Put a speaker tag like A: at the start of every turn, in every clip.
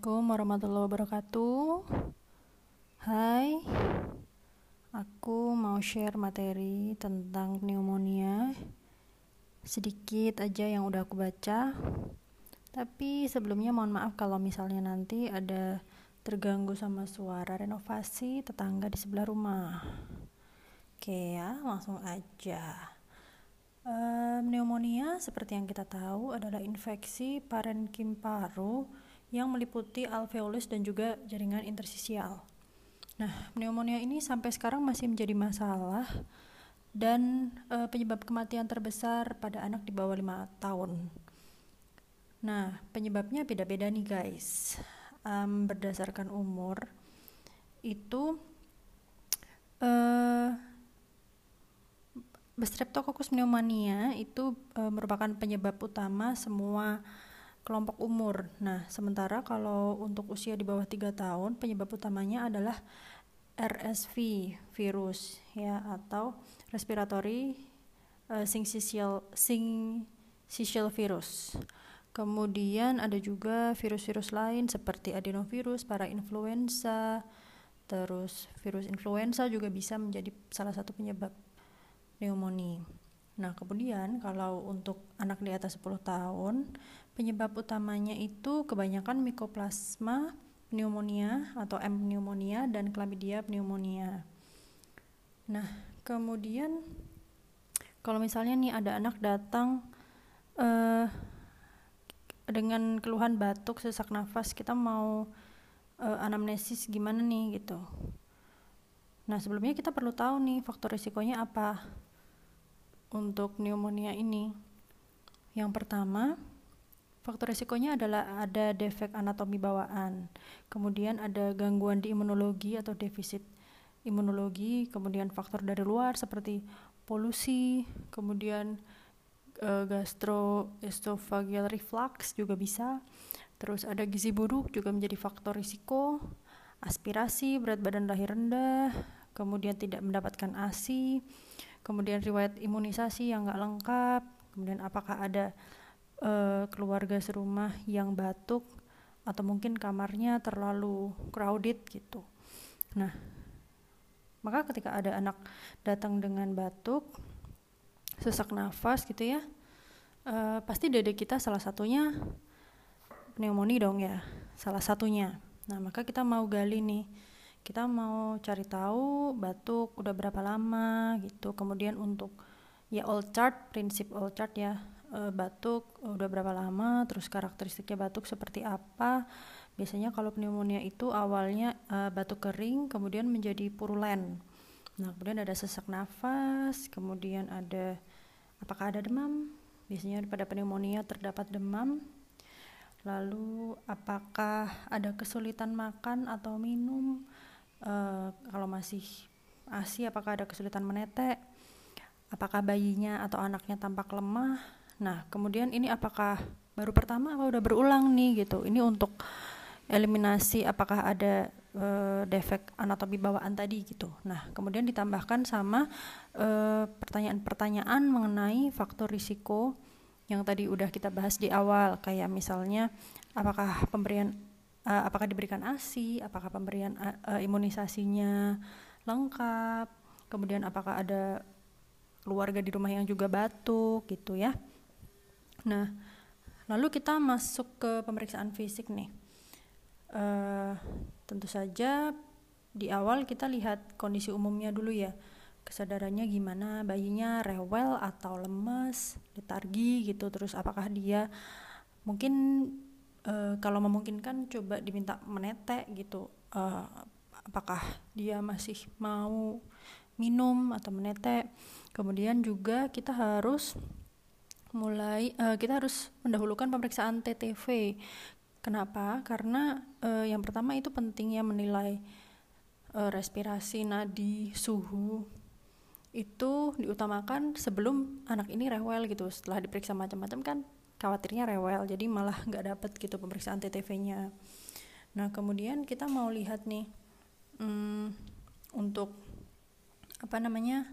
A: Assalamualaikum warahmatullahi wabarakatuh. Hai, aku mau share materi tentang pneumonia. Sedikit aja yang udah aku baca. Tapi sebelumnya mohon maaf kalau misalnya nanti ada terganggu sama suara renovasi tetangga di sebelah rumah. Oke ya, langsung aja. Pneumonia seperti yang kita tahu adalah infeksi parenkim paru yang meliputi alveolus dan juga jaringan interstisial. Nah, pneumonia ini sampai sekarang masih menjadi masalah dan e, penyebab kematian terbesar pada anak di bawah lima tahun. Nah, penyebabnya beda-beda nih guys. Um, berdasarkan umur itu uh, Streptococcus pneumonia itu uh, merupakan penyebab utama semua kelompok umur. Nah, sementara kalau untuk usia di bawah 3 tahun, penyebab utamanya adalah RSV virus ya atau respiratory uh, syncytial syncytial virus. Kemudian ada juga virus-virus lain seperti adenovirus, parainfluenza, terus virus influenza juga bisa menjadi salah satu penyebab pneumonia. Nah, kemudian kalau untuk anak di atas 10 tahun, penyebab utamanya itu kebanyakan mikoplasma pneumonia atau M pneumonia dan chlamydia pneumonia. Nah, kemudian kalau misalnya nih ada anak datang uh, dengan keluhan batuk, sesak nafas, kita mau uh, anamnesis gimana nih gitu. Nah, sebelumnya kita perlu tahu nih faktor risikonya apa untuk pneumonia ini. Yang pertama, faktor risikonya adalah ada defek anatomi bawaan, kemudian ada gangguan di imunologi atau defisit imunologi, kemudian faktor dari luar seperti polusi, kemudian uh, gastroesophageal reflux juga bisa. Terus ada gizi buruk juga menjadi faktor risiko, aspirasi, berat badan lahir rendah, kemudian tidak mendapatkan ASI, kemudian riwayat imunisasi yang nggak lengkap, kemudian apakah ada uh, keluarga serumah yang batuk atau mungkin kamarnya terlalu crowded gitu. Nah, maka ketika ada anak datang dengan batuk, sesak nafas gitu ya, uh, pasti dede kita salah satunya pneumonia dong ya, salah satunya. Nah, maka kita mau gali nih kita mau cari tahu batuk udah berapa lama gitu kemudian untuk ya all chart prinsip all chart ya e, batuk udah berapa lama terus karakteristiknya batuk seperti apa. Biasanya kalau pneumonia itu awalnya e, batuk kering kemudian menjadi purulen. Nah kemudian ada sesak nafas kemudian ada apakah ada demam? Biasanya pada pneumonia terdapat demam. Lalu apakah ada kesulitan makan atau minum? Uh, kalau masih ASI apakah ada kesulitan menetek? Apakah bayinya atau anaknya tampak lemah nah kemudian ini apakah baru pertama apa udah berulang nih gitu ini untuk eliminasi apakah ada uh, defek anatomi bawaan tadi gitu nah kemudian ditambahkan sama eh, pertanyaan-pertanyaan mengenai faktor risiko yang tadi udah kita bahas di awal kayak misalnya apakah pemberian uh, apakah diberikan ASI, apakah pemberian uh, imunisasinya lengkap, kemudian apakah ada keluarga di rumah yang juga batuk gitu ya. Nah, lalu kita masuk ke pemeriksaan fisik nih. Uh, tentu saja di awal kita lihat kondisi umumnya dulu ya. Kesadarannya gimana? Bayinya rewel atau lemes? Letargi gitu. Terus apakah dia mungkin uh, kalau memungkinkan coba diminta menetek gitu. Uh, apakah dia masih mau minum atau menetek? Kemudian juga kita harus mulai uh, kita harus mendahulukan pemeriksaan TTV kenapa? Karena uh, yang pertama itu pentingnya menilai uh, respirasi nadi suhu. Itu diutamakan sebelum anak ini rewel gitu. Setelah diperiksa macam-macam kan khawatirnya rewel jadi malah nggak dapet gitu pemeriksaan TTV-nya nah kemudian kita mau lihat nih hmm, untuk apa namanya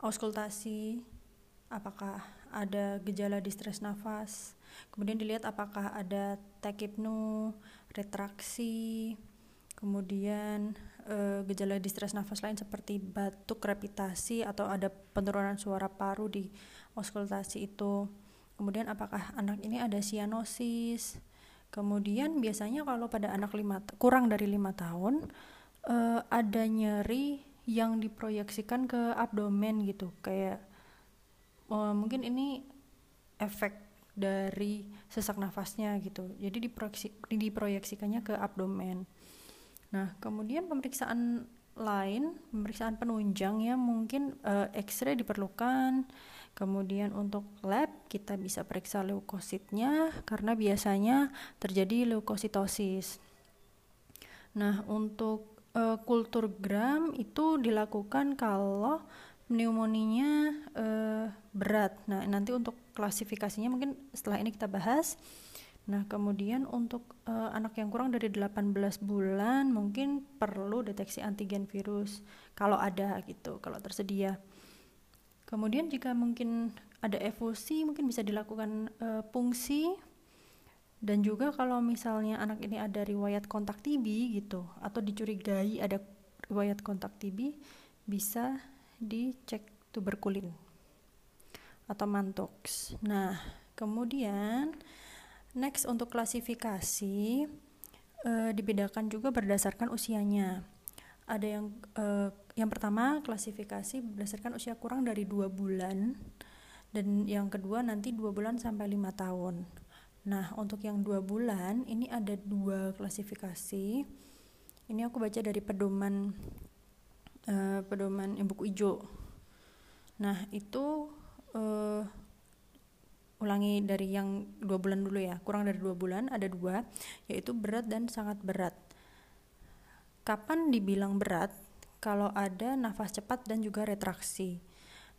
A: auskultasi apakah ada gejala distres nafas. Kemudian dilihat apakah ada tekipnu retraksi kemudian e, gejala distres nafas lain seperti batuk krepitasi atau ada penurunan suara paru di auskultasi itu. Kemudian apakah anak ini ada sianosis. Kemudian biasanya kalau pada anak lima kurang dari lima tahun e, ada nyeri yang diproyeksikan ke abdomen gitu. Kayak oh, mungkin ini efek dari sesak nafasnya gitu. Jadi diproyeksi, diproyeksikannya ke abdomen. Nah kemudian pemeriksaan lain pemeriksaan penunjang ya mungkin uh, X-ray diperlukan. Kemudian untuk lab kita bisa periksa leukositnya karena biasanya terjadi leukositosis. Nah untuk uh, kultur gram itu dilakukan kalau pneumonia uh, berat. Nah, nanti untuk klasifikasinya mungkin setelah ini kita bahas. Nah, kemudian untuk uh, anak yang kurang dari 18 bulan mungkin perlu deteksi antigen virus kalau ada gitu, kalau tersedia. Kemudian jika mungkin ada efusi mungkin bisa dilakukan uh, fungsi dan juga kalau misalnya anak ini ada riwayat kontak TB gitu atau dicurigai ada riwayat kontak TB bisa dicek tuberkulin atau mantox. Nah, kemudian next untuk klasifikasi e, dibedakan juga berdasarkan usianya. Ada yang e, yang pertama klasifikasi berdasarkan usia kurang dari dua bulan dan yang kedua nanti dua bulan sampai lima tahun. Nah, untuk yang dua bulan ini ada dua klasifikasi. Ini aku baca dari pedoman uh, pedoman yang buku hijau nah itu uh, ulangi dari yang dua bulan dulu ya. Kurang dari dua bulan ada dua yaitu berat dan sangat berat. Kapan dibilang berat? Kalau ada nafas cepat dan juga retraksi.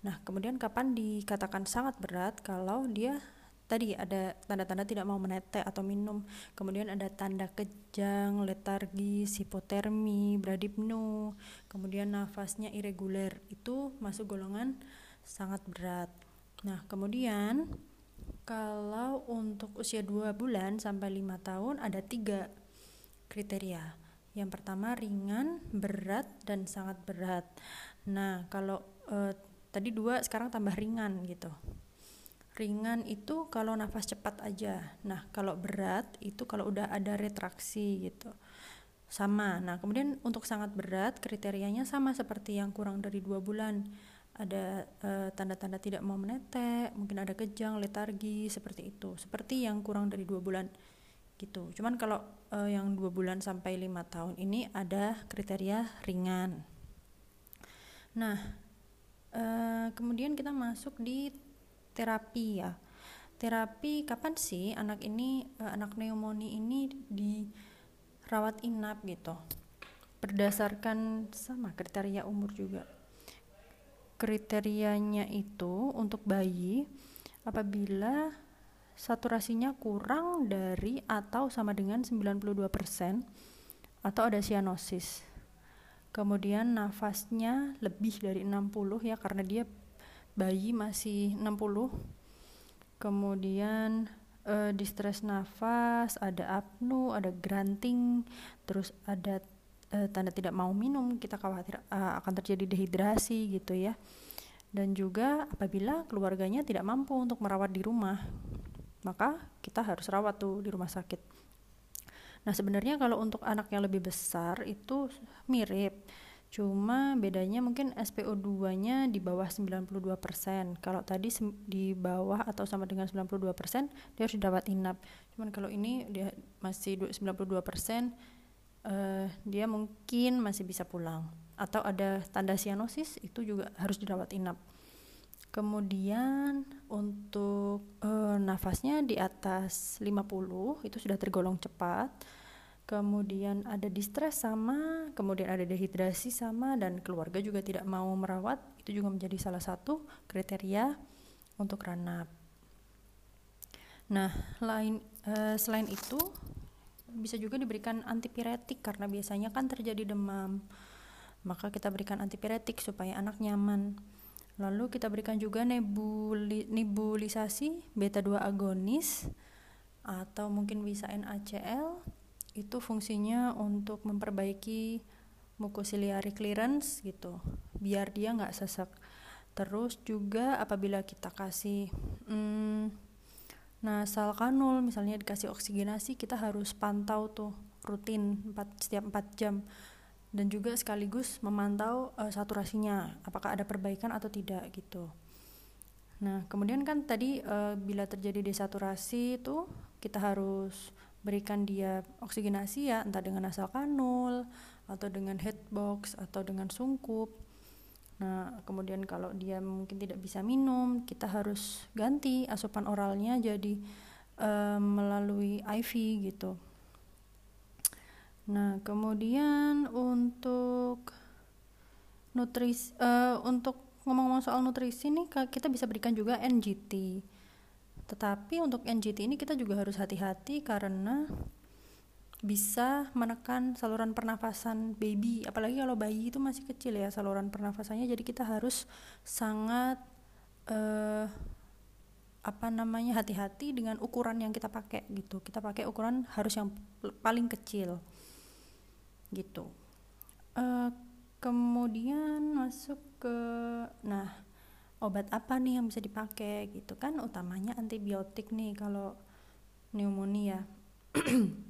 A: Nah kemudian kapan dikatakan sangat berat? Kalau dia tadi ada tanda-tanda tidak mau menetek atau minum. Kemudian ada tanda kejang letargi hipotermi bradipnu. Kemudian nafasnya irregular itu masuk golongan sangat berat. Nah kemudian kalau untuk usia 2 bulan sampai 5 tahun ada tiga kriteria. Yang pertama ringan berat dan sangat berat. Nah kalau eh, tadi dua sekarang tambah ringan gitu ringan itu kalau nafas cepat aja. Nah kalau berat itu kalau udah ada retraksi gitu. Sama. Nah kemudian untuk sangat berat kriterianya sama seperti yang kurang dari dua bulan. Ada tanda tanda-tanda tidak mau menetek mungkin ada kejang letargi seperti itu. Seperti yang kurang dari dua bulan gitu. Cuman kalau uh, yang dua bulan sampai lima tahun ini ada kriteria ringan. Nah uh, kemudian kita masuk di terapi ya. Terapi kapan sih anak ini uh, anak pneumonia ini dirawat inap gitu? Berdasarkan sama kriteria umur juga. Kriterianya itu untuk bayi apabila saturasinya kurang dari atau sama dengan 92% atau ada sianosis. Kemudian nafasnya lebih dari 60 ya karena dia bayi masih 60 kemudian uh, distres nafas ada apnu ada granting terus ada uh, tanda tidak mau minum kita khawatir uh, akan terjadi dehidrasi gitu ya. Dan juga apabila keluarganya tidak mampu untuk merawat di rumah maka kita harus rawat tuh di rumah sakit. Nah sebenarnya kalau untuk anak yang lebih besar itu mirip Cuma bedanya mungkin SPO2-nya di bawah 92%. Kalau tadi di bawah atau sama dengan 92%, dia harus dirawat inap. Cuman kalau ini dia masih 92%, uh, eh, dia mungkin masih bisa pulang. Atau ada tanda sianosis, itu juga harus dirawat inap. Kemudian untuk uh, nafasnya di atas 50 itu sudah tergolong cepat kemudian ada distres sama, kemudian ada dehidrasi sama, dan keluarga juga tidak mau merawat, itu juga menjadi salah satu kriteria untuk ranap. Nah, lain e, selain itu bisa juga diberikan antipiretik karena biasanya kan terjadi demam, maka kita berikan antipiretik supaya anak nyaman. Lalu kita berikan juga nebuli, nebulisasi beta 2 agonis atau mungkin bisa NaCl. Itu fungsinya untuk memperbaiki mucociliary clearance gitu, biar dia nggak sesek. Terus juga apabila kita kasih hmm, nah sal kanul misalnya dikasih oksigenasi kita harus pantau tuh rutin 4, setiap 4 jam dan juga sekaligus memantau uh, saturasinya apakah ada perbaikan atau tidak gitu. Nah, kemudian kan tadi uh, bila terjadi desaturasi itu kita harus berikan dia oksigenasi ya entah dengan nasal kanul atau dengan headbox atau dengan sungkup. Nah, kemudian kalau dia mungkin tidak bisa minum, kita harus ganti asupan oralnya jadi uh, melalui IV gitu. Nah, kemudian untuk nutrisi uh, untuk ngomong-ngomong soal nutrisi nih kita bisa berikan juga NGT. Tetapi untuk NGT ini kita juga harus hati-hati karena bisa menekan saluran pernafasan baby. Apalagi kalau bayi itu masih kecil ya saluran pernafasannya. Jadi kita harus sangat uh, apa namanya hati-hati dengan ukuran yang kita pakai gitu. Kita pakai ukuran harus yang paling kecil gitu. Uh, kemudian masuk ke nah obat apa nih yang bisa dipakai gitu kan? Utamanya antibiotik nih kalau pneumonia.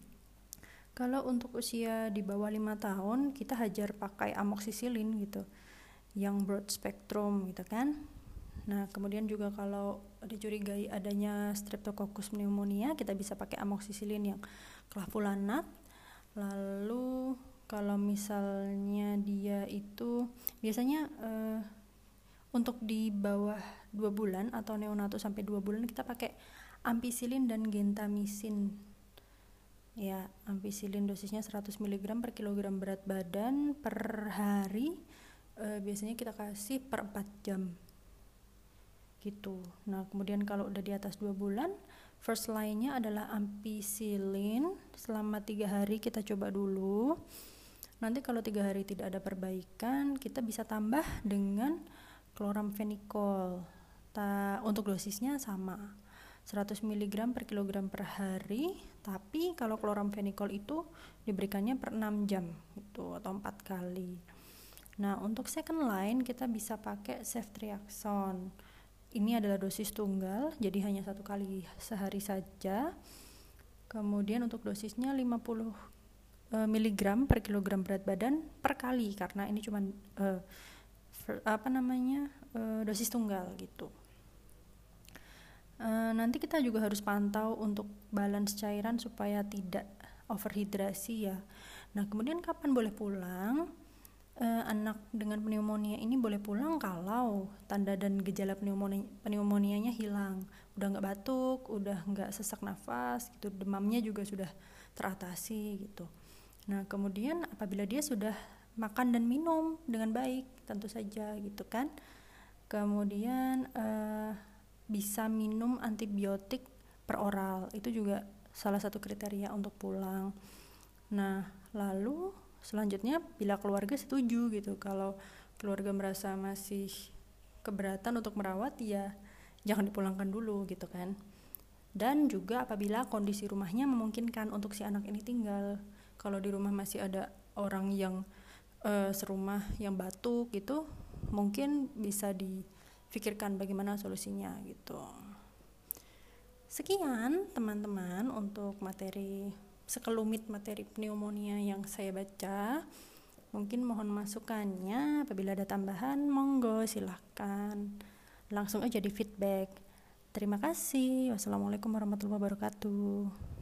A: Kalau untuk usia di bawah lima tahun kita hajar pakai amoksisilin gitu yang broad spectrum gitu kan. Nah kemudian juga kalau dicurigai adanya streptococcus pneumonia kita bisa pakai amoksisilin yang clavulanat lalu kalau misalnya dia itu biasanya uh, untuk di bawah dua bulan atau neonatus sampai dua bulan kita pakai ampicillin dan gentamisin ya ampicillin dosisnya 100 mg per kilogram berat badan per hari uh, biasanya kita kasih per 4 jam. Gitu. Nah kemudian kalau udah di atas dua bulan first line-nya adalah ampicillin. Selama tiga hari kita coba dulu. Nanti kalau tiga hari tidak ada perbaikan kita bisa tambah dengan chloramphenicol Ta untuk dosisnya sama. 100 mg per kilogram per hari tapi kalau chloramphenicol itu diberikannya per 6 jam itu atau empat kali. Nah untuk second line kita bisa pakai ceftriaxone. Ini adalah dosis tunggal jadi hanya satu kali sehari saja. Kemudian untuk dosisnya 50 uh, eh, miligram per kilogram berat badan per kali karena ini cuma uh, apa namanya uh, dosis tunggal gitu. Uh, nanti kita juga harus pantau untuk balance cairan supaya tidak overhidrasi ya. Nah kemudian kapan boleh pulang? Uh, anak dengan pneumonia ini boleh pulang kalau tanda dan gejala pneumonia pneumonianya hilang. Udah nggak batuk udah nggak sesak nafas gitu demamnya juga sudah teratasi gitu. Nah kemudian apabila dia sudah makan dan minum dengan baik tentu saja gitu kan. Kemudian uh, bisa minum antibiotik per oral itu juga salah satu kriteria untuk pulang. Nah lalu selanjutnya bila keluarga setuju gitu. Kalau keluarga merasa masih keberatan untuk merawat ya jangan dipulangkan dulu gitu kan. Dan juga apabila kondisi rumahnya memungkinkan untuk si anak ini tinggal. Kalau di rumah masih ada orang yang uh, serumah yang batuk gitu mungkin bisa difikirkan bagaimana solusinya gitu. Sekian teman-teman untuk materi sekelumit materi pneumonia yang saya baca. Mungkin mohon masukannya. Apabila ada tambahan monggo silahkan langsung aja di feedback. Terima kasih. Wassalamualaikum warahmatullahi wabarakatuh